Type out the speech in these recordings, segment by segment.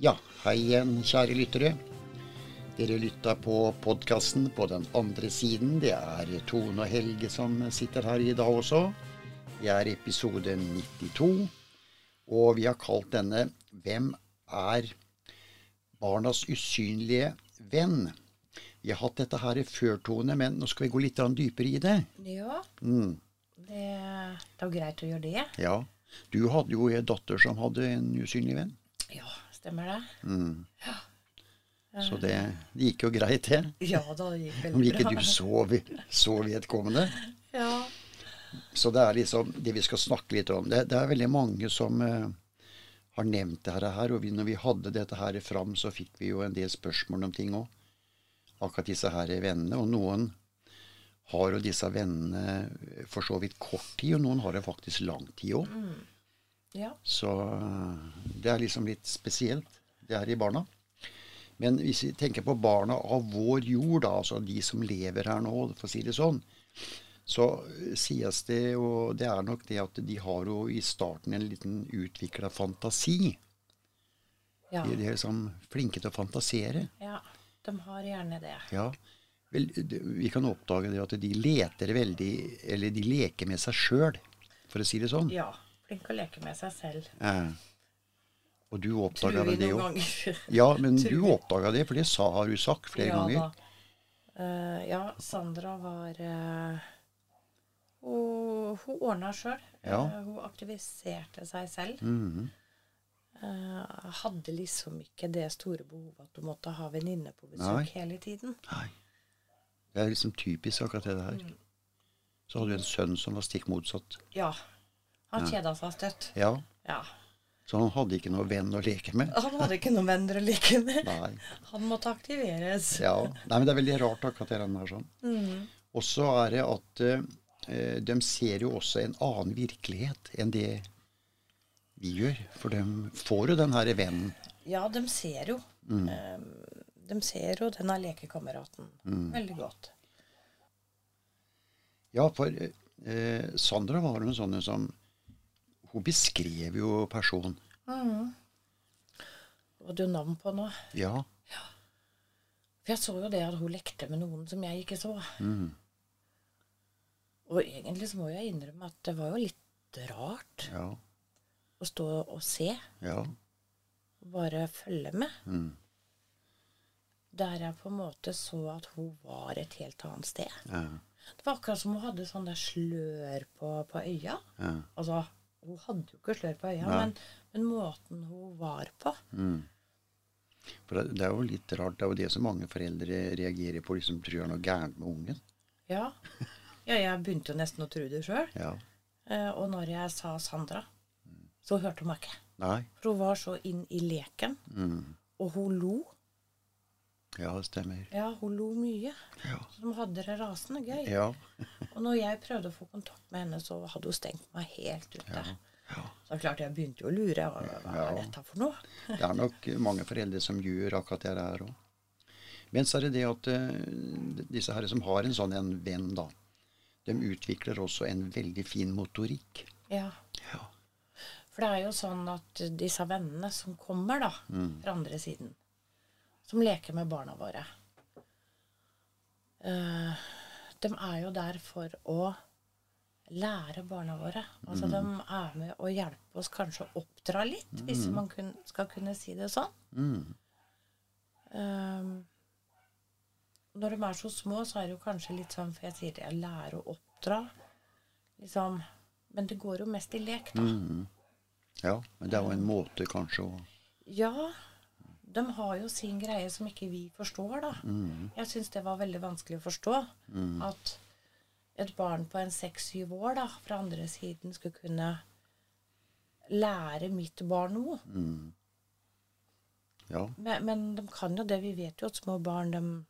Ja, hei igjen, kjære lyttere. Dere lytta på podkasten på den andre siden. Det er Tone og Helge som sitter her i dag også. Det er episode 92. Og vi har kalt denne 'Hvem er barnas usynlige venn'? Vi har hatt dette her før, Tone, men nå skal vi gå litt dypere i det. Ja, Mm. det, det er greit å gjøre det. Ja. Du hadde jo en datter som hadde en usynlig venn. Ja, stemmer det? Mm. Så det, det gikk jo greit, det. Ja da, det gikk Om veldig bra. du ikke du så vedkommende. Ja. Så det er liksom det vi skal snakke litt om. Det, det er veldig mange som uh, har nevnt dette her. Og vi, når vi hadde dette her fram, så fikk vi jo en del spørsmål om ting òg. Akkurat disse her vennene. Og noen har jo disse vennene for så vidt kort tid, og noen har det faktisk lang tid òg. Ja. Så eh, det er liksom litt spesielt. Det er i barna. Men hvis vi tenker på barna av vår jord, da, altså de som lever her nå, for å si det sånn, så eh, sies det, og det er nok det at de har jo i starten en liten utvikla fantasi. Ja. De de er liksom flinke til å fantasere. ja. De har gjerne det. Ja. Vel, vi kan oppdage det at de leter veldig Eller de leker med seg sjøl, for å si det sånn. Ja. Flink å leke med seg selv. Ja. Og du oppdaga det òg. Ja, men Tror du oppdaga det, for det sa, har du sagt flere ja, ganger. Da. Uh, ja, Sandra var uh, Hun, hun ordna sjøl. Ja. hun aktiviserte seg selv. Mhm. Eh, hadde liksom ikke det store behovet at hun måtte ha venninne på besøk Nei. hele tiden. Nei. Det er liksom typisk akkurat det der. Mm. Så hadde du en sønn som var stikk motsatt. Ja. Han kjeda seg støtt. Ja, Ja. Så han hadde ikke noen venn å leke med. Han hadde ikke noen venner å leke med. Nei. Han måtte aktiveres. Ja. Nei, men det er veldig rart akkurat det der sånn. Mm. Og så er det at eh, de ser jo også en annen virkelighet enn det vi gjør. For de får jo den her vennen. Ja, de ser jo. Mm. eh, de ser jo denne lekekameraten Mm. veldig godt. Ja, for eh, Sandra var jo en sånn som Hun beskrev jo personen. Mm. Du hadde jo navn på noe. Ja. For jeg så jo det at hun lekte med noen som jeg ikke så. Mm. Og egentlig så må jeg innrømme at det var jo litt rart Ja. å stå og se. Ja. Bare følge med. Mm. Der jeg på en måte så at hun var et helt annet sted. Ja. Det var akkurat som hun hadde sånn der slør på, på øya. Ja. Altså, hun hadde jo ikke slør på øya, men, men måten hun var på Mm. For det, det er jo litt rart. Det er jo det som mange foreldre reagerer på. liksom Tror er noe gærent med ungen. Ja. ja, jeg begynte jo nesten å tro det sjøl. Ja. Eh, og når jeg sa Sandra, så hørte hun meg ikke. Nei. For hun var så inn i leken, Mm. og hun lo. Ja, det stemmer. Ja, hun lo mye. Ja. De hadde det rasende gøy. Ja. Og når jeg prøvde å få kontakt med henne, så hadde hun stengt meg helt ute. Ja. ja. Så klart jeg begynte jo å lure. Hva, er dette for noe? Det er nok mange foreldre som gjør akkurat det der òg. Men så er det det at uh, disse herre som har en sånn en venn, da, de utvikler også en veldig fin motorikk. Ja. Ja. For det er jo sånn at disse vennene som kommer da, Mm. fra andre siden, som leker med barna våre, eh, de er jo der for å lære barna våre. Altså Mm. de er med å hjelpe oss kanskje å oppdra litt, hvis man kun, skal kunne si det sånn. Mm. Um, når de er så små, så er det jo kanskje litt sånn, for jeg sier det, jeg lærer å oppdra, liksom, men det går jo mest i lek da. Mm. Ja, men det er jo en måte kanskje å Ja, de har jo sin greie som ikke vi forstår, da. Mm. Jeg syns det var veldig vanskelig å forstå. At et barn på en seks-syv år da, fra andre siden skulle kunne lære mitt barn noe. mm. Ja. Men, men de kan jo det. Vi vet jo at små barn, de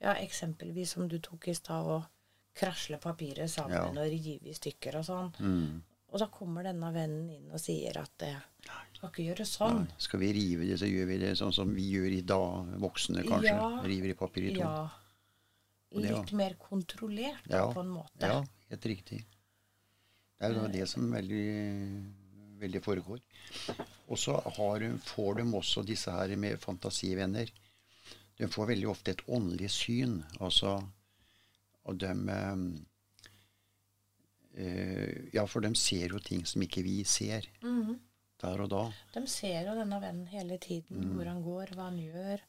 Ja, eksempelvis som du tok i stad, å krasle papiret sammen Ja. og rive i stykker og sånn. Mm. Og da kommer denne vennen inn og sier at det skal ikke gjøre sånn. Nei, Skal vi rive det, så gjør vi det sånn som vi gjør i dag, voksne kanskje. Ja. River i papir i to. Ja. Litt mer kontrollert, Ja, på en måte. Ja, helt riktig. Det er jo det som veldig, veldig foregår. Og så får de også disse her med fantasivenner. De får veldig ofte et åndelig syn. Altså Og de eh, Ja, for de ser jo ting som ikke vi ser Mhm. Der og da. De ser jo denne vennen hele tiden, Mm. hvor han går, hva han gjør.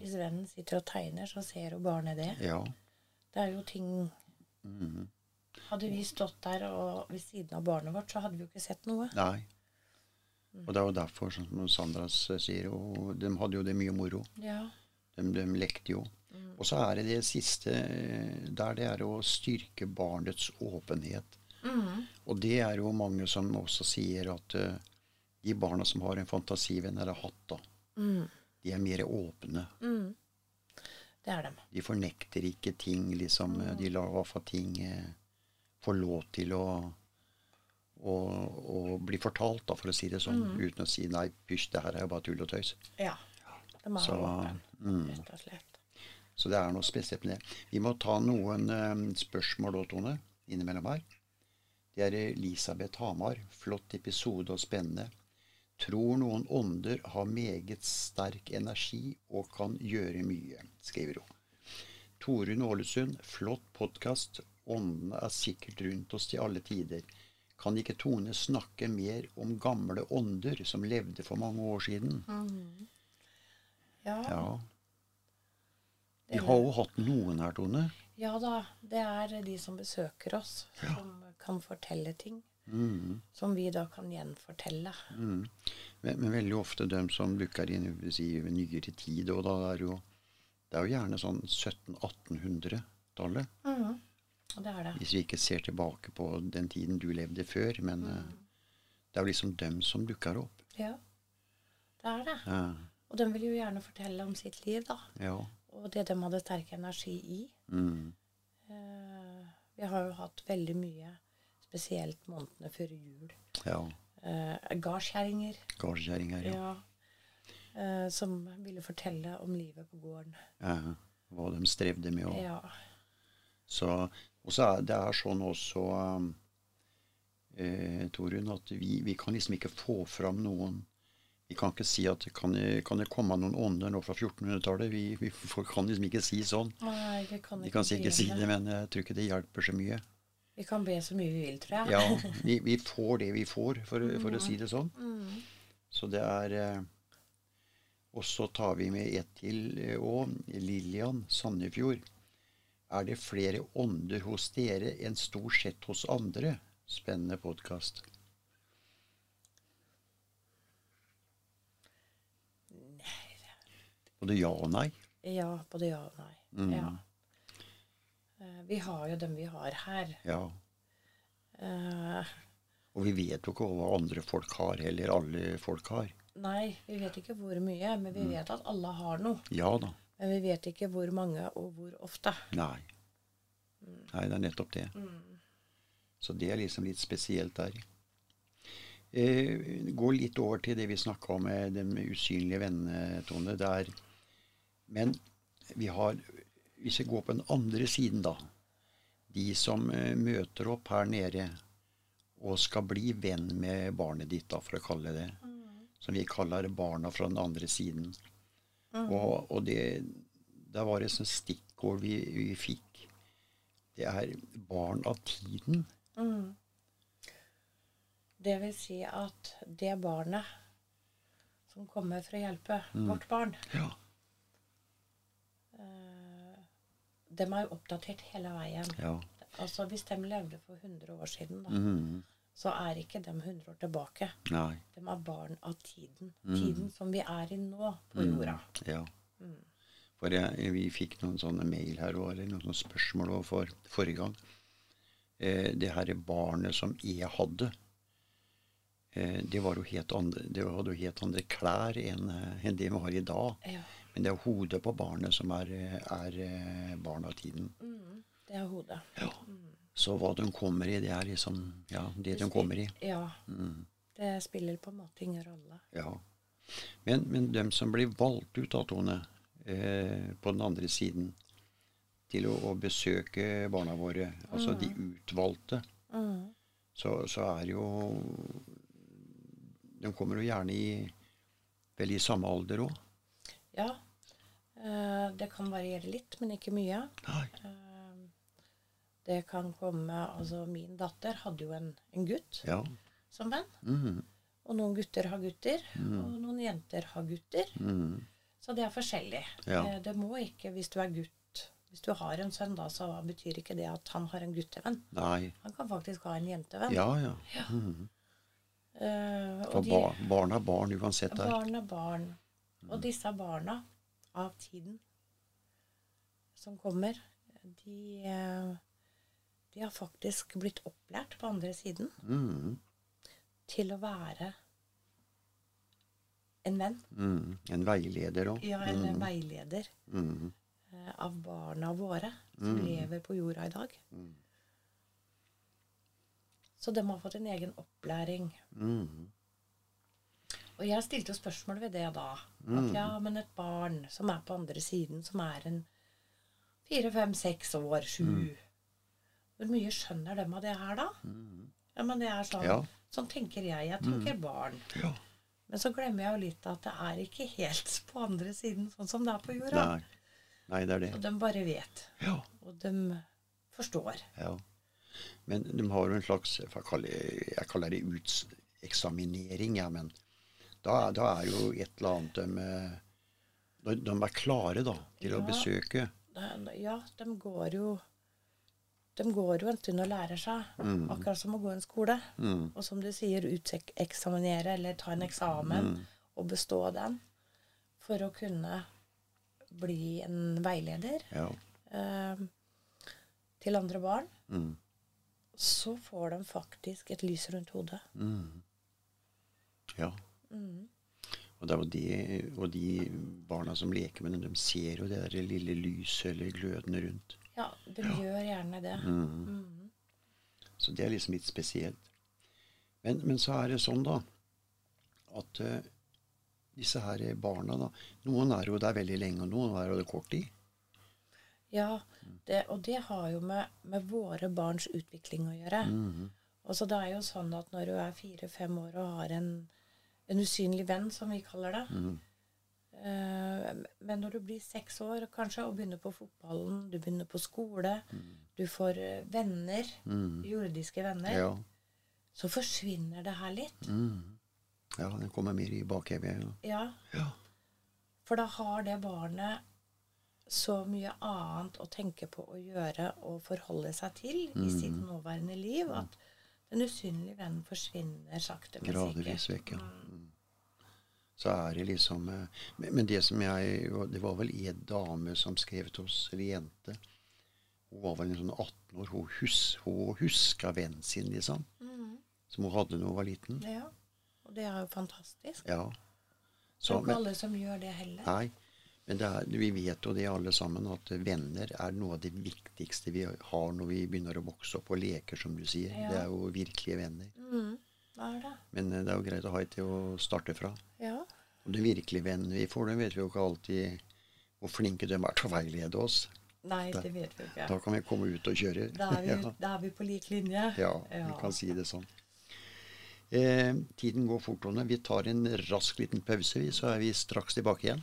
Hvis vennen sitter og tegner, så ser jo barnet det. Ja. Det er jo ting mm. Hadde vi stått der og ved siden av barnet vårt, så hadde vi jo ikke sett noe. Nei. Og det er jo derfor, som Sandra sier, og de hadde jo det mye moro. Ja. De, de lekte jo. Og så er det det siste eh, der det er å styrke barnets åpenhet. Mhm. Og det er jo mange som også sier at eh, de barna som har en fantasivenn eller hatt, da, Mm. de er mer åpne. Mm. Det er dem. De fornekter ikke ting, liksom. Mm. De lar i hvert fall ting eh, få lov til å, å, å bli fortalt, da, for å si det sånn. Uten å si 'nei, pysj, det her er jo bare tull og tøys'. Ja. De er Så, åpne, mm. rett og slett. Så det er noe spesielt med det. Vi må ta noen eh, spørsmål da, Tone, innimellom her. Det er Elisabeth Hamar. Flott episode og spennende. Tror noen ånder har meget sterk energi og kan gjøre mye, skriver hun. Torunn Ålesund. Flott podkast. Åndene er sikkert rundt oss til alle tider. Kan ikke Tone snakke mer om gamle ånder som levde for mange år siden? Ja. Ja. Vi har jo hatt noen her, Tone. ja da. Det er de som besøker oss, som kan fortelle ting. Mm. Som vi da kan gjenfortelle. Mm. Men, men veldig ofte de som dukker inn si, i nyere tid, og da er jo Det er jo gjerne sånn 1700-1800-tallet. Mm. Og det er det. Hvis vi ikke ser tilbake på den tiden du levde før. Men eh, det er jo liksom dem som dukker opp. Ja. Det er det. Ja. Og de vil jo gjerne fortelle om sitt liv, da. ja. Og det de hadde sterk energi i. Mm. Eh, vi har jo hatt veldig mye, spesielt månedene før jul. ja. Eh, Gardskjerringer. Gardskjerringer, ja. Ja. Eh, som ville fortelle om livet på gården. ja. Hva de strevde med. Og, Ja. så, og så er det er sånn også, um, eh, Torunn, at vi, vi kan liksom ikke få fram noen Vi kan ikke si at kan kan det komme noen ånder nå fra 1400-tallet. Vi, vi kan liksom ikke si sånn. Nei, jeg kan ikke Vi kan ikke si det, men jeg tror ikke det hjelper så mye. Vi kan be så mye vi vil, tror jeg. Ja, vi, vi får det vi får, for, for å si det sånn. Mm. Så det er eh, Og så tar vi med ett til òg. Lillian Sandefjord. Er det flere ånder hos dere enn stort sett hos andre? Spennende podkast. Både ja og nei. Ja, både ja og nei. Mm. Ja. Eh, vi har jo dem vi har her. Ja. Eh, Og vi vet jo ikke hva andre folk har, eller alle folk har. nei, vi vet ikke hvor mye, men Mm. vi vet at alle har noe. Ja da. Men vi vet ikke hvor mange og hvor ofte. Nei. Nei, det er nettopp det. Så det er liksom litt spesielt der. Eh, gå litt over til det vi snakka om med de usynlige vennene, Tone. Det er Men vi har Hvis vi går på den andre siden, da. De som eh, møter opp her nede og skal bli venn med barnet ditt, da, for å kalle det Som vi kaller barna fra den andre siden. Og, og det det var det et sånt stikkord vi, vi fikk. Det er barn av tiden. Mm. Det vil si at det barnet som kommer for å hjelpe Mm. vårt barn, Ja. Dem er jo oppdatert hele veien. ja. Altså Hvis de levde for 100 år siden, da, mm. så er ikke de 100 år tilbake. Nei. De er barn av tiden. Mm. Tiden som vi er i nå på jorda. Ja. For jeg, vi fikk noen sånne mail her også, eller noen sånne spørsmål for forrige gang. Eh, det her barnet som jeg hadde, eh, det, var jo helt andre, det hadde jo helt andre klær enn eh, enn det vi har i dag. Ja. Men det er hodet på barnet som er, er eh, barn av tiden. Mm, det er hodet. Ja. Så hva de kommer i, det er liksom ja, det de kommer i. Ja. Mm. Det spiller på en måte ingen rolle. Ja. Men, men dem som blir valgt ut av Tone, eh, på den andre siden, til å, å besøke barna våre, altså de utvalgte, Mm. så, så er jo de kommer jo gjerne i vel i samme alder òg. Ja. Eh, det kan variere litt, men ikke mye. Nei. Eh, det kan komme Altså, min datter hadde jo en, en gutt Ja. som venn. Mhm. Og noen gutter har gutter, og noen jenter har gutter. Mm. Så det er forskjellig. Ja. Eh, Det må ikke, hvis du er gutt Hvis du har en sønn, da, så betyr ikke det at han har en guttevenn. Nei. Han kan faktisk ha en jentevenn. Ja, ja. ja. Eh, For og de, ba barn er barn uansett. Barn er barn. Og disse barna av tiden som kommer, de, eh, de har faktisk blitt opplært på andre siden mm. til å være en venn. Mm. En veileder òg. Ja, eller veileder Mhm. eh, av barna våre som lever på jorda i dag. Så de har fått en egen opplæring. Mhm. Og jeg stilte jo spørsmål ved det da. At ja, men et barn som er på andre siden, som er en fire, fem, seks år, sju Hvor mye skjønner de av det her, da? Ja, men det er sånn Ja. Sånn tenker jeg. Jeg tenker barn. Ja. Men så glemmer jeg jo litt at det er ikke helt på andre siden sånn som det er på jorda. Nei. Nei, det er det. Og de bare vet. Ja. Og de forstår. ja. Men de har jo en slags Jeg kaller, det uteksaminering, ja, men da, da er jo et eller annet de, eh, de, er klare da, til å besøke. De, Ja, de går jo De går jo en stund og lærer seg. Akkurat som å gå en skole. Mm. Og som du sier, uteksaminere eller ta en eksamen og bestå den. For å kunne bli en veileder Ja. eh, til andre barn. Mm. Så får de faktisk et lys rundt hodet. Mm. ja. Mm. Og, de, og de barna som leker med den, de ser jo det der lille lyset eller glødene rundt. Ja, de gjør gjerne det. Mm. Mm. Så det er liksom litt spesielt. Men, men så er det sånn, da, at uh, disse her barna, da Noen er jo der veldig lenge, og noen er jo det kort tid. Ja, det, og det har jo med, med våre barns utvikling å gjøre. Mhm. Og så det er jo sånn at når du er fire-fem år og har en, en usynlig venn, som vi kaller det Mm. eh, Men når du blir seks år kanskje og begynner på fotballen, du begynner på skole, du får eh, venner, mm. jordiske venner, Ja. så forsvinner det her litt. Mm. ja, det kommer mer i bakhevet. Ja. Ja. For da har det barnet så mye annet å tenke på å gjøre og forholde seg til i sitt nåværende liv at den usynlige vennen forsvinner sakte, men Gradvis sikkert. vekk, ja. Mm. Så er det liksom eh, Men det som jeg Det var vel en dame som skrev til oss, eller jente. Hun var vel en sånn 18 år. Hun, hus, hun huska vennen sin, liksom. Som hun hadde da hun var liten. Ja, og det er jo fantastisk. Ja. Det Så, er ikke alle som gjør det heller. nei, men det er, vi vet jo det alle sammen, at venner er noe av det viktigste vi har når vi begynner å vokse opp og leker, som du sier. Ja. Det er jo virkelige venner. Mm, det det. Men eh, det er jo greit å ha et til å starte fra. Ja. Og de virkelige vennene vi får, dem vet vi jo ikke alltid hvor flinke de er til å veilede oss. Nei, det vet vi ikke. Da kan vi komme ut og kjøre. Da er vi, ja. da er vi på lik linje. ja, vi kan si det sånn. Eh, tiden går fort. Vi tar en rask liten pause, så er vi straks tilbake igjen.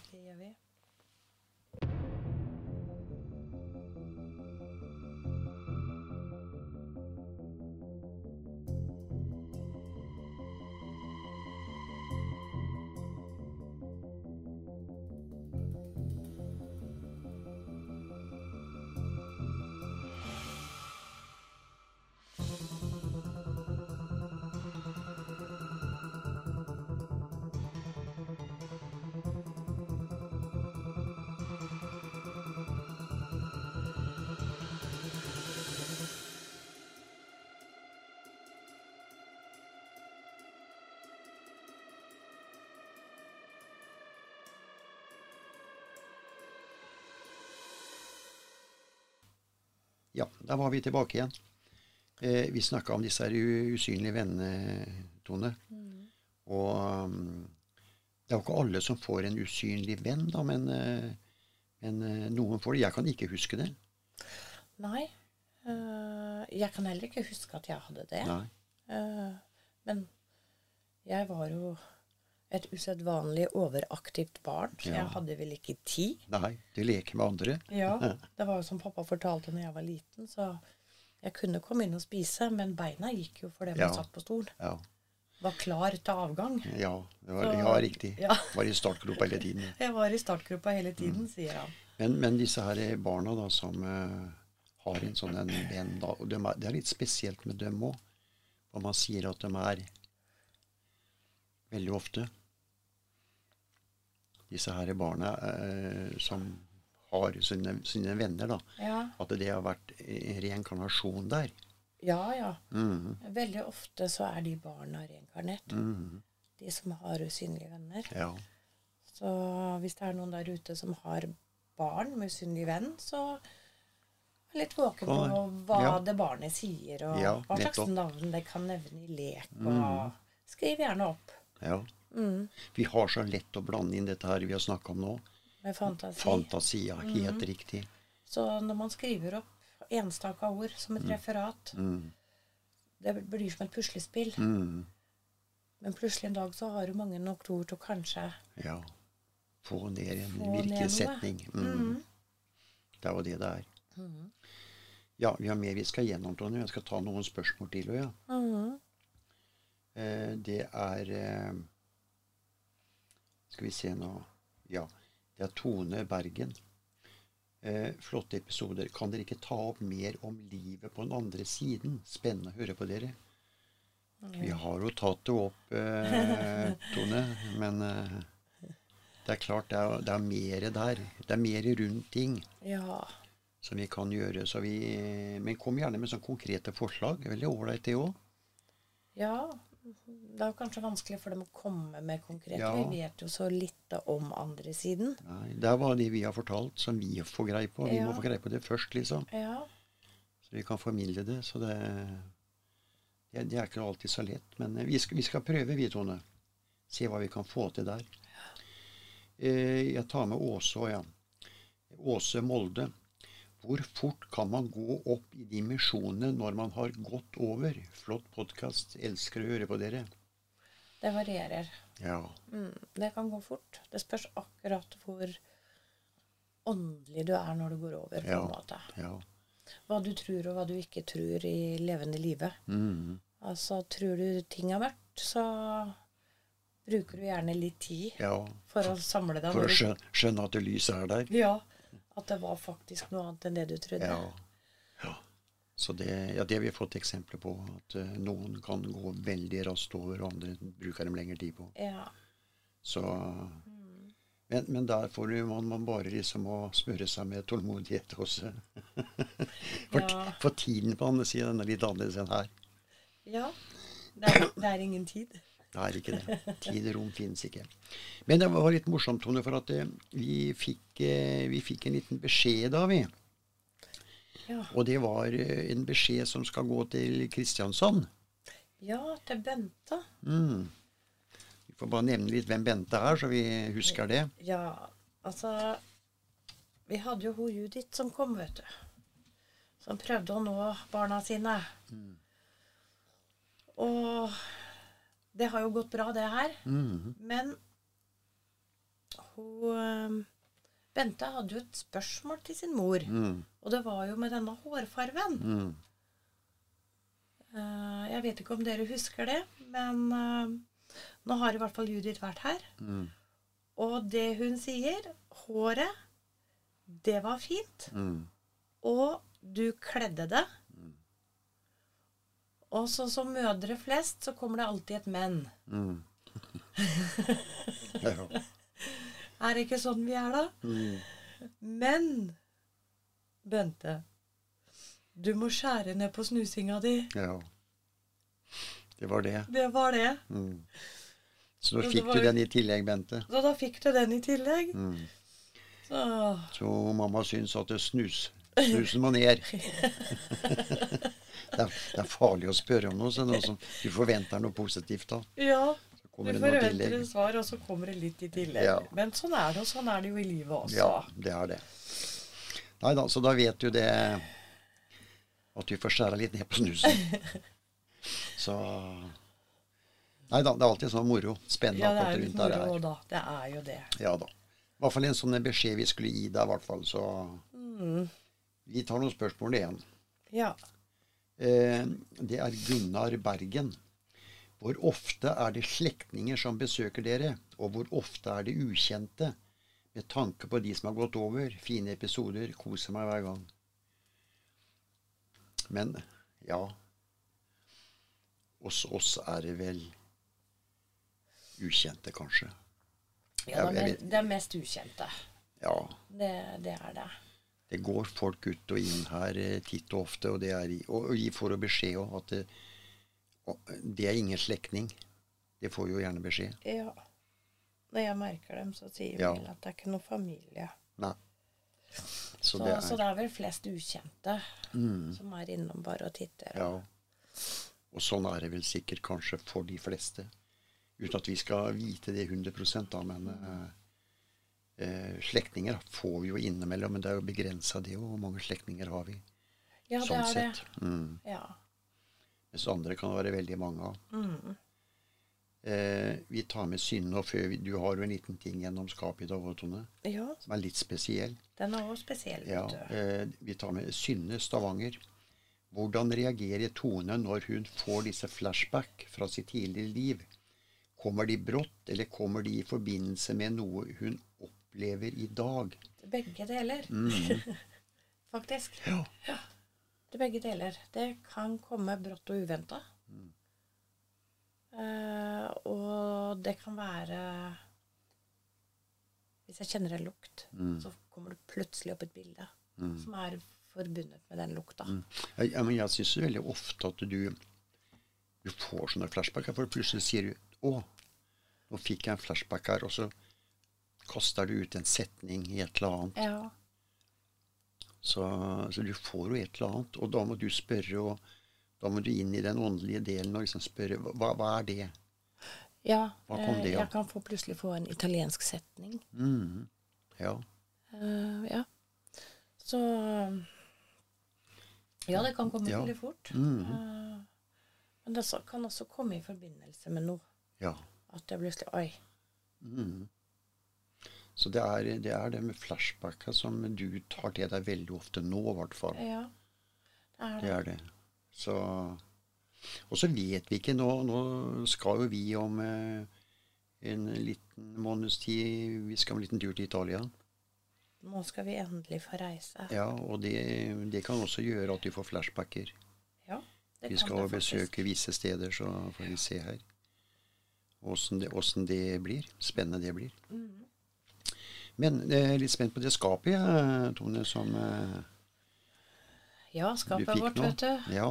Ja, da var vi tilbake igjen. Eh, vi snakka om disse her usynlige vennene, Tone. Og um, det er jo ikke alle som får en usynlig venn, da, men, eh, men eh, noen får det. Jeg kan ikke huske det. Nei. Uh, jeg kan heller ikke huske at jeg hadde det. Eh, men Jeg var jo et usedvanlig overaktivt barn, så Ja. jeg hadde vel ikke tid. Nei, du leker med andre. Ja, Det var jo som pappa fortalte når jeg var liten, så jeg kunne komme inn og spise, men beina gikk jo fordi man Ja. satt på stol. Ja, Var klar til avgang. ja, det var, Så- ja riktig. Ja. Var i startgropa hele tiden. Jeg var i startgruppa hele tiden, sier han. Men, men disse her barna da, som uh, har en sånn en venn da, og de er, Det er litt spesielt med dem òg. Og man sier at de er veldig ofte Disse her barna eh, som har sine, sine venner, da. Ja, At det har vært reinkarnasjon der. ja. ja. Mhm, Veldig ofte så er de barna reinkarnert. mhm, De som har usynlige venner. Ja. Så hvis det er noen der ute som har barn med usynlig venn, så vær litt våken på hva ja. det barnet sier, og Ja, hva slags navn det kan nevne i lek. Og skriv gjerne opp. Ja. Mm. Vi har så lett å blande inn dette her vi har snakka om nå. Med fantasi. Fantasi, ja. Helt riktig. Så når man skriver opp enstaka ord som et referat, Mm, det blir som et puslespill. mm, Men plutselig en dag så har du mange nok ord til å kanskje ja. Få ned en virkelig setning. Mm. Det er jo det det er. Ja, vi har mer vi skal gjennom, Tonje. Jeg skal ta noen spørsmål til. Ja. Mhm. Eh, det er eh, Skal vi se nå Ja. Det er Tone Bergen. Eh, flotte episoder. Kan dere ikke ta opp mer om livet på den andre siden? Spennende å høre på dere. Vi har jo tatt det opp, eh, Tone, men eh, det er klart det er, det er mer der. Det er mer rundt ting Ja. som vi kan gjøre. Så vi, men kom gjerne med sånne konkrete forslag. Veldig ålreit, det òg. Ja. Det er jo kanskje vanskelig for dem å komme med konkret. Ja. Vi vet jo så lite om andre siden. Nei, Det er bare det vi har fortalt, som vi får greie på. Vi Ja. må få greie på det først, liksom. Ja. Så vi kan formidle det. Så det, det, det er ikke alltid så lett. Men vi skal, vi skal prøve, vi, Tone. Se hva vi kan få til der. Eh, jeg tar med Åse òg, ja. Åse Molde. Hvor fort kan man gå opp i dimensjonene når man har gått over? Flott podkast. Elsker å høre på dere. Det varierer. Ja. Mm. Det kan gå fort. Det spørs akkurat hvor åndelig du er når du går over. på Ja. en måte. ja. Hva du tror og hva du ikke tror i levende livet. Mm, Altså, tror du ting er mørkt, så bruker du gjerne litt tid ja. for å samle deg. For å skjønne, skjønne at lyset er der. Ja. At det var faktisk noe annet enn det du trodde. Ja. ja. Så det, ja, det har vi fått eksempler på. At uh, noen kan gå veldig raskt over, og andre bruker dem lengre tid på. Ja. Så, men, men der får man, man bare liksom å smøre seg med tålmodighet også. For, Ja. for tiden på andre siden er litt annerledes enn her. ja. Det, er, det er ingen tid. Det er ikke det. Tid og rom finnes ikke. Men det var litt morsomt, Tone, for at eh, vi fikk, eh, vi fikk en liten beskjed da, vi. Ja. Og det var eh, en beskjed som skal gå til Kristiansand. ja, til Bente. Mm. Vi får bare nevne litt hvem Bente er, så vi husker det. Ja, altså Vi hadde jo hun Judith som kom, vet du. Som prøvde å nå barna sine. Og det har jo gått bra, det her. Mm. Men hun eh, Bente hadde jo et spørsmål til sin mor. Mm. Og det var jo med denne hårfarven. Mm. Uh, jeg vet ikke om dere husker det, men uh, nå har i hvert fall Judith vært her. Mm. Og det hun sier Håret, det var fint. Mm. Og du kledde det. Og så som mødre flest, så kommer det alltid et men. Mm. ja. Er det ikke sånn vi er, da? Mm. Men Bente, du må skjære ned på snusinga di. ja. Det var det. Det var det. Mm. Så da fikk var du den i tillegg, Bente. Så da fikk du den i tillegg. Mm. Så Så mamma syns at det snus. Snusen må ned. det, er, det er farlig å spørre om noe, så noe som du forventer noe positivt av. ja. Du kommer det noe forventer et svar, og så kommer det litt i tillegg. Ja. Men sånn er det, og sånn er det jo i livet også. Ja, det er det. Nei da, så da vet du det At du får skjære litt ned på snusen. Så Nei da, det er alltid sånn moro. Spennende Ja, det er jo det er jo moro her. da. Det er jo det. Ja da. I hvert fall en sånn beskjed vi skulle gi deg, i hvert fall. Så Mm. vi tar noen spørsmål igjen. Ja. Eh, det er Gunnar Bergen. Hvor ofte er det slektninger som besøker dere, og hvor ofte er det ukjente? Med tanke på de som har gått over. Fine episoder. Koser meg hver gang. Men ja Hos oss er det vel ukjente, kanskje. ja det, er, det er mest ukjente. Ja. Det, det er det. Det går folk ut og inn her eh, titt og ofte, og, det er, og, og de får beskjed om at det, og det er ingen slektning. Det får jo gjerne beskjed. Ja. Når jeg merker dem, så sier Ja. vel at det er ikke noe familie. Nei. Så Så, det så er det er vel flest ukjente mm, som er innom bare og titter. Ja. Og sånn er det vel sikkert kanskje for de fleste. Uten at vi skal vite det 100 da, men eh, eh, slektninger får vi jo innimellom. Men det er jo begrensa, det òg. Hvor mange slektninger har vi? Ja, det er er det. sett. Mm. Ja. Mens andre kan det være veldig mange av. Mm. Eh, vi tar med Synne, og før vi, du har jo en liten ting gjennom skapet i dag, Tone, ja, som er litt spesiell. den er også spesiell, Ja, eh, vi tar med Synne Stavanger. Hvordan reagerer Tone når hun får disse flashback fra sitt tidligere liv? Kommer de brått, eller kommer de i forbindelse med noe hun opplever i dag? Begge deler. Faktisk. Ja. Det begge deler. Det kan komme brått og uventa. Mm. Uh, og det kan være Hvis jeg kjenner en lukt, Mm. så kommer det plutselig opp et bilde som er forbundet med den lukta. Mm. Ja, men jeg syns veldig ofte at du, du får sånne flashbacker, for plutselig sier du 'Å, nå fikk jeg en flashback her', og så kaster du ut en setning i et eller annet. Ja. Så, så du får jo et eller annet, og da må du spørre, og da må du inn i den åndelige delen og liksom spørre hva, hva er det? ja Hva kom eh, det av? jeg kan få plutselig få en italiensk setning. Mhm. Ja. Uh, ja. Så Ja, det kan komme Ja. veldig fort. Mhm. Uh, men det kan også komme i forbindelse med noe. ja. At det plutselig Oi. Mhm. Så det er, det er det med flashbacka som du tar til deg veldig ofte nå, i hvert fall. Ja, det er Det det. er det. Så Og så vet vi ikke nå Nå skal jo vi om eh, en liten måneds tid Vi skal en liten tur til Italia. Nå skal vi endelig få reise. Ja, og det, det kan også gjøre at vi får flashbacker. Ja, det Vi kan skal det besøke visse steder, så får vi se her åssen det, det blir. Spennende det blir. Mhm. Men jeg er litt spent på det skapet, jeg, Tone, som eh, Ja, du skapet fikk vårt, nå. vet du. Ja.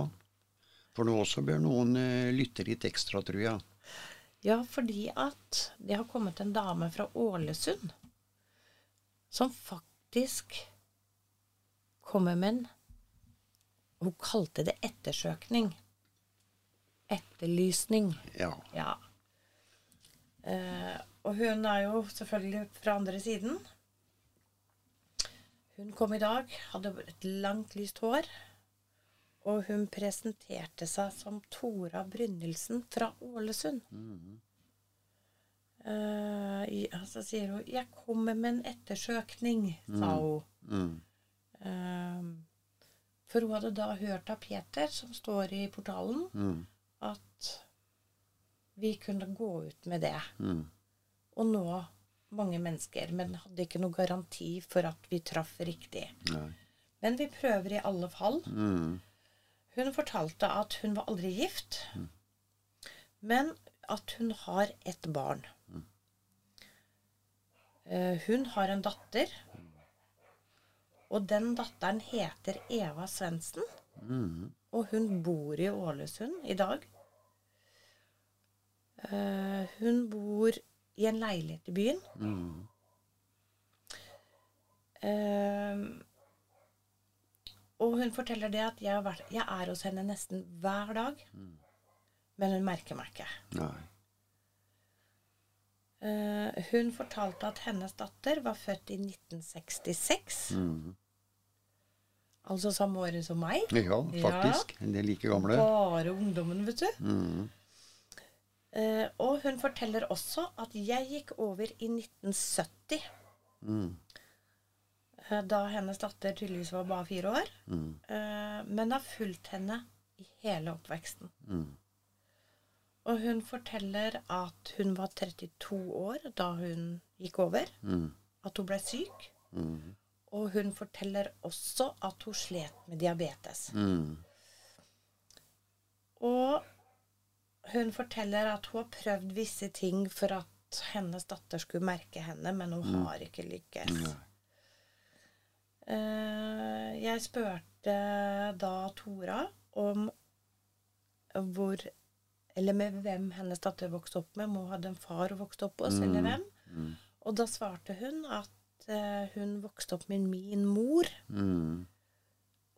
For nå også bør noen eh, lytte litt ekstra, tror jeg. Ja, fordi at det har kommet en dame fra Ålesund som faktisk kommer med en Hun kalte det ettersøkning. Etterlysning. Ja. Ja. Eh, og hun er jo selvfølgelig fra andre siden. Hun kom i dag, hadde et langt, lyst hår. Og hun presenterte seg som Tora Brynildsen fra Ålesund. Eh, i- så sier hun 'Jeg kommer med en ettersøkning', sa hun. Mm. Eh, for hun hadde da hørt av Peter, som står i portalen, Mm. at vi kunne gå ut med det Mm. og nå mange mennesker, men hadde ikke noe garanti for at vi traff riktig. Nei. Men vi prøver i alle fall. Mm. Hun fortalte at hun var aldri gift, men at hun har et barn. Mm. Hun har en datter, og den datteren heter Eva Svendsen. Mm. Og hun bor i Ålesund i dag. Eh, Hun bor i en leilighet i byen. Mm. Uh, og hun forteller det at jeg, har vært, jeg er hos henne nesten hver dag. Men hun merker meg ikke. Nei. Uh, hun fortalte at hennes datter var født i 1966. Mm. Altså samme året som meg. Ja, faktisk. De er like gamle. Bare ungdommen, vet du. Mm. Eh, og hun forteller også at jeg gikk over i 1970. Mm. Uh, Da hennes datter tydeligvis var bare fire år. Mm. Uh, Men har fulgt henne i hele oppveksten. Mm. Og hun forteller at hun var 32 år da hun gikk over. Mm. At hun ble syk. Mm. Og hun forteller også at hun slet med diabetes. Mm. Og hun forteller at hun har prøvd visse ting for at hennes datter skulle merke henne, men hun har ikke lykkes. Nei. Uh, jeg spurte da Tora om hvor Eller med hvem hennes datter vokste opp med. Om hun hadde en far hun vokste opp hos, eller hvem. Mm. Og da svarte hun at uh, hun vokste opp med min mor. Mm.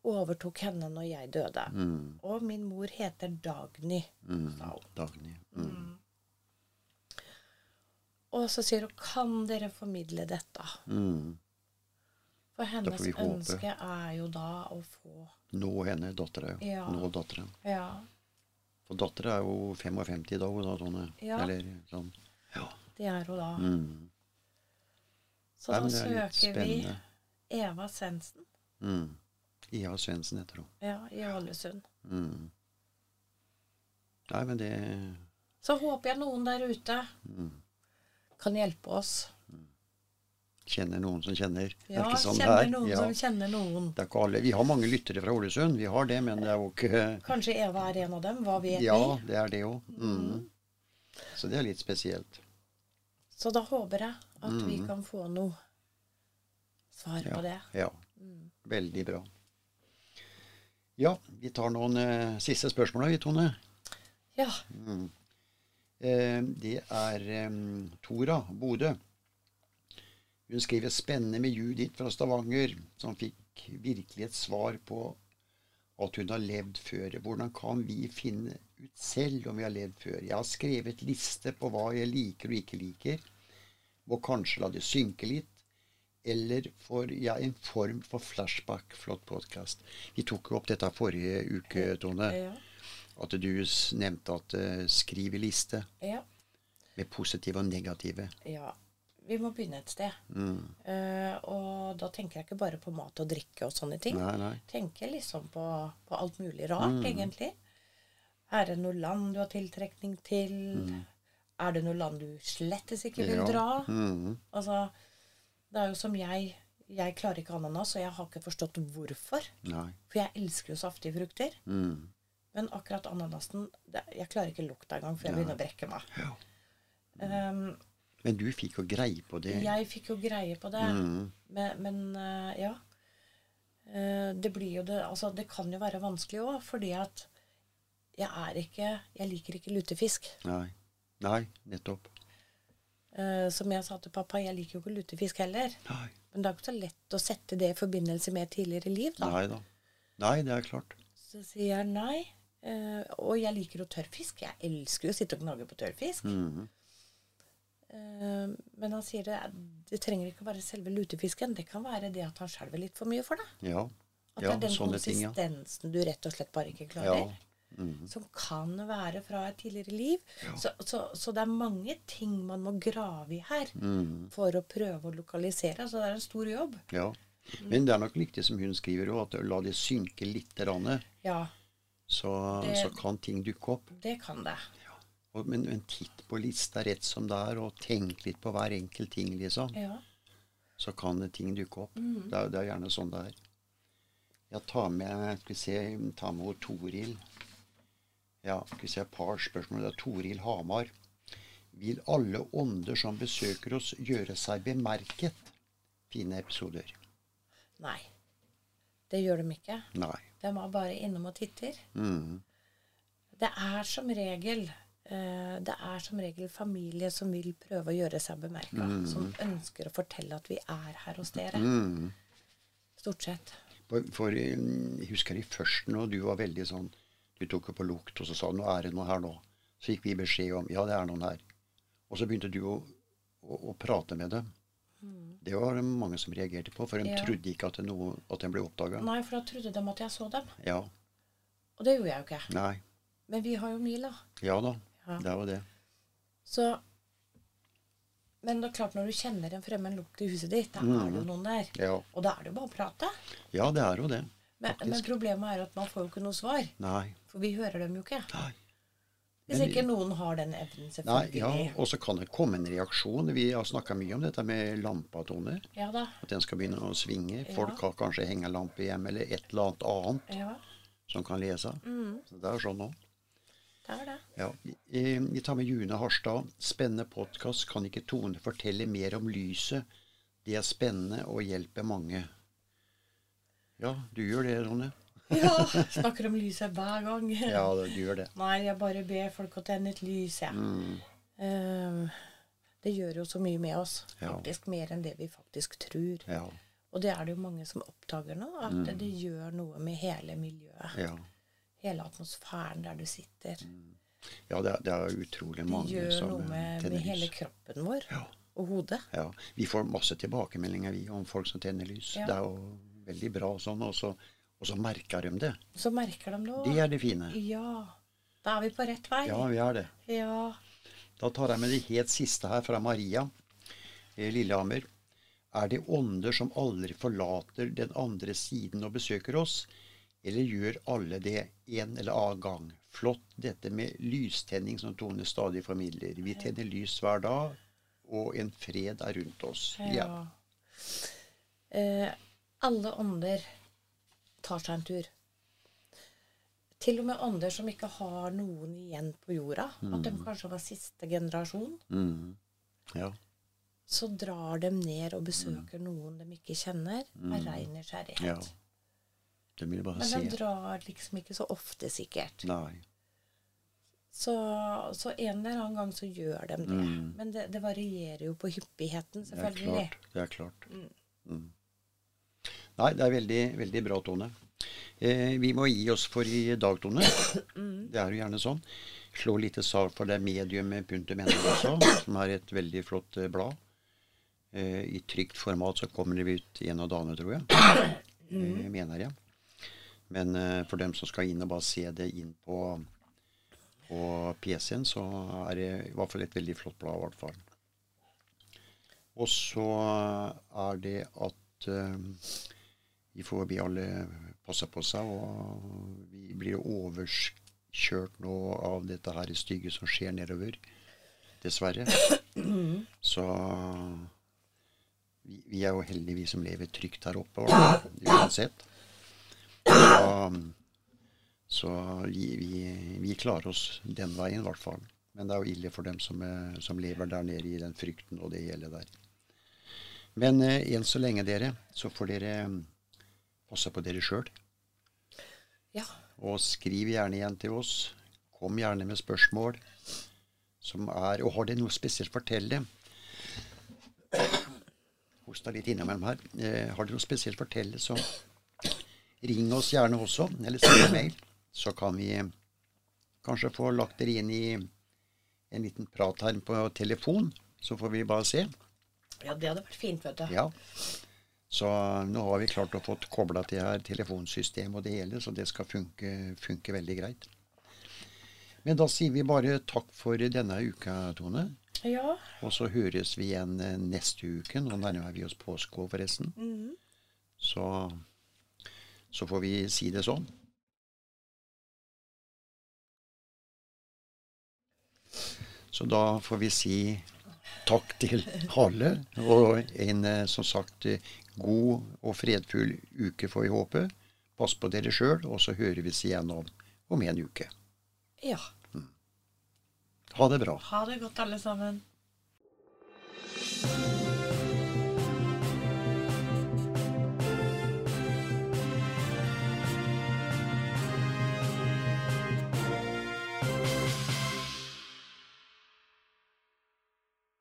Overtok henne når jeg døde. Mm. Og min mor heter Dagny. Mm. sa hun. Dagny. Mm. Og så sier hun kan dere formidle dette? Mm. For hennes ønske er jo da å få Nå henne, dattera. Ja. Nå datteren. Ja. For dattera er jo 55 i dag. da, sånne, Ja. Eller sånn. Ja. Det er hun da. Mm. Så Nei, da er søker vi. Eva Svendsen Mm. Eva Svendsen heter hun. ja, i Ålesund. Mm. Nei, men det Så håper jeg noen der ute mm. kan hjelpe oss. kjenner noen som kjenner. det Ja, er sånn kjenner her. noen Ja. som kjenner noen. Det er ikke alle. Vi har mange lyttere fra Ålesund, vi har det, men det er jo ikke Kanskje Eva er en av dem. Hva vet Ja, vi? det er det òg. Mm. Så det er litt spesielt. Så da håper jeg at vi Mm. kan få noe svar Ja. på det. Ja. Mm. Veldig bra. Ja, vi tar noen eh, siste spørsmål vi, Tone. Ja. Mm. Eh, det er eh, Tora Bodø. Hun skriver spennende med Judith fra Stavanger, som fikk virkelig et svar på at hun har levd før. Hvordan kan vi finne ut selv om vi har levd før? Jeg har skrevet liste på hva jeg liker og ikke liker. Må kanskje la det synke litt. Eller får jeg en form for flashback? Flott podkast. Vi tok jo opp dette forrige uke, Tone. Ja. At du nevnte at uh, skriv i liste ja. med positive og negative. ja. Vi må begynne et sted. Mm. Uh, og da tenker jeg ikke bare på mat og drikke og sånne ting. Nei, nei. Tenker liksom på, på alt mulig rart, egentlig. Er det noe land du har tiltrekning til? Er det noe land du slettes ikke vil Ja. dra? Mm. Altså, det er jo som jeg Jeg klarer ikke ananas, og jeg har ikke forstått hvorfor. Nei. For jeg elsker jo saftige frukter. Mm. Men akkurat ananasen det, Jeg klarer ikke lukta engang, for jeg begynner å brekke meg. Ja. Um, Men du fikk jo greie på det. jeg fikk jo greie på det. Mm. Men, men uh, ja. Uh, det blir jo det Altså, det kan jo være vanskelig òg, fordi at jeg er ikke Jeg liker ikke lutefisk. Nei. Nei, nettopp. Eh, som jeg sa til pappa, jeg liker jo ikke lutefisk heller. Nei. Men det er ikke så lett å sette det i forbindelse med tidligere liv, da. Nei da. Nei, det er klart. Så sier jeg nei. Uh, og jeg liker jo tørrfisk. Jeg elsker jo å sitte og gnage på tørrfisk. Mm -hmm. uh, men han sier det, det trenger ikke å være selve lutefisken. Det kan være det at han skjelver litt for mye for deg. Ja. At ja, det er den konsistensen ting, ja. du rett og slett bare ikke klarer. Ja. Mhm. Som kan være fra et tidligere liv. Så, så, så det er mange ting man må grave i her mm. for å prøve å lokalisere. Så det er en stor jobb. ja. Men det er nok riktig som hun skriver òg, at la det synke litt, Ja, så, Det- så kan ting dukke opp. det kan det. Og, men, men titt på lista rett som det er, og tenk litt på hver enkelt ting, liksom. Ja. Så kan ting dukke opp. Mm. Det, er, det er gjerne sånn det er. Jeg tar med skal vi se, tar med Toril. Ja, skal vi se, et par spørsmål. Det er Toril Hamar. Vil alle ånder som besøker oss, gjøre seg bemerket? Fine episoder. Nei. Det gjør de ikke. Nei. De er bare innom og titter. Mm. Det er som regel eh, det er som regel familie som vil prøve å gjøre seg bemerka. Som ønsker å fortelle at vi er her hos dere. Mm. Stort sett. For, for jeg husker i førsten, og du var veldig sånn Du tok jo på lukt, og så sa du 'nå er det noe her nå'. Så fikk vi beskjed om 'ja, det er noen her'. Og så begynte du å, å, å prate med dem. Det var det mange som reagerte på, for de Mm. Ja. trodde ikke at, det noe, at den ble oppdaga. Nei, for da trodde de at jeg så dem. Ja. Og det gjorde jeg jo ikke. Nei. Men vi har jo Mila. Ja da. Ja. Det er jo det. Så Men det er klart, når du kjenner en fremmed lukt i huset ditt, da er det jo noen der. Ja. Og da er det jo bare å prate. ja, det er jo det. Men, men problemet er at man får jo ikke noe svar. Nei. For vi hører dem jo ikke. Nei. Hvis ikke noen har den evnen, Nei, ja, Og så kan det komme en reaksjon. Vi har snakka mye om dette med lampatoner. ja da. At den skal begynne å svinge. Ja. Folk har kanskje hengelampe hjemme eller et eller annet annet Ja, som kan lese. Mm. Så det er sånn òg. det er det. Ja. Vi tar med June Harstad. Spennende podkast. Kan ikke Tone fortelle mer om lyset? Det er spennende og hjelper mange. Ja, du gjør det, Ronne. Ja, snakker om lyset hver gang. Ja, du gjør det. Nei, jeg bare ber folk å tenne et lys, jeg. Mm. Eh, det gjør jo så mye med oss. Ja. Mer enn det vi faktisk tror. Ja. Og det er det jo mange som oppdager nå, at det gjør noe med hele miljøet. Ja. Hele atmosfæren der du sitter. ja det, er, det er utrolig Det mange gjør som noe eh, med, med hele kroppen vår Ja. og hodet. Ja, Vi får masse tilbakemeldinger vi om folk som tenner lys. Ja. Det er jo veldig bra sånn, og så, og så merker de det. Så merker de det òg. Det er det fine. Ja. Da er vi på rett vei. Ja, vi er det. Ja. Da tar jeg med det helt siste her fra Maria eh, Lillehammer. Er det ånder som aldri forlater den andre siden og besøker oss, eller gjør alle det en eller annen gang? Flott dette med lystenning som Tone stadig formidler. Vi tenner lys hver dag, og en fred er rundt oss. ja. Eh, alle ånder tar seg en tur. Til og med ånder som ikke har noen igjen på jorda, at de kanskje var siste generasjon, Mm. Ja. så drar de ned og besøker noen de ikke kjenner, av rein nysgjerrighet. ja. Men se. de drar liksom ikke så ofte, sikkert. Nei. Så, så en eller annen gang så gjør de det. Men det, det varierer jo på hyppigheten, selvfølgelig. Det er klart. Det er klart. Mm. Nei, det er veldig, veldig bra, Tone. Eh, vi må gi oss for i dag, Tone. Det er jo gjerne sånn. Slå litt sal for det medium.no også, som er et veldig flott eh, blad. Eh, I trygt format så kommer det ut en av dagene, tror jeg. Eh, mener jeg. Men eh, for dem som skal inn og bare se det inn på, på PC-en, så er det i hvert fall et veldig flott blad. i hvert fall. Og så er det at vi får vi alle passe på seg, og vi blir overkjørt nå av dette her stygge som skjer nedover. Dessverre. Så vi, vi er jo heldige, vi som lever trygt her oppe, og, uansett. Så, så vi, vi, vi klarer oss den veien, i hvert fall. Men det er jo ille for dem som, eh, som lever der nede i den frykten og det hele der. Men eh, enn så lenge, dere, så får dere passe på dere sjøl. Ja. Og skriv gjerne igjen til oss. Kom gjerne med spørsmål. Som er Og har dere noe spesielt, fortell det. Hosta litt innimellom her. Eh, har dere noe spesielt, fortell det, så ring oss gjerne også. Eller send en mail. Så kan vi eh, kanskje få lagt dere inn i en liten prat her på telefon. Så får vi bare se. ja, det hadde vært fint, vet du. Ja. Så nå har vi klart å få kobla til her telefonsystem og det hele, så det skal funke, funke veldig greit. Men da sier vi bare takk for denne uka, Tone. Ja. Og så høres vi igjen eh, neste uke. Nå nærmer vi oss påske forresten. Mhm. Så, så får vi si det sånn. Så da får vi si takk til alle. Og en eh, som sagt eh, god og fredfull uke, får vi håpe. Pass på dere sjøl, og så hører vi oss igjen om, om en uke. Ja. Mm. Ha det bra. Ha det godt, alle sammen.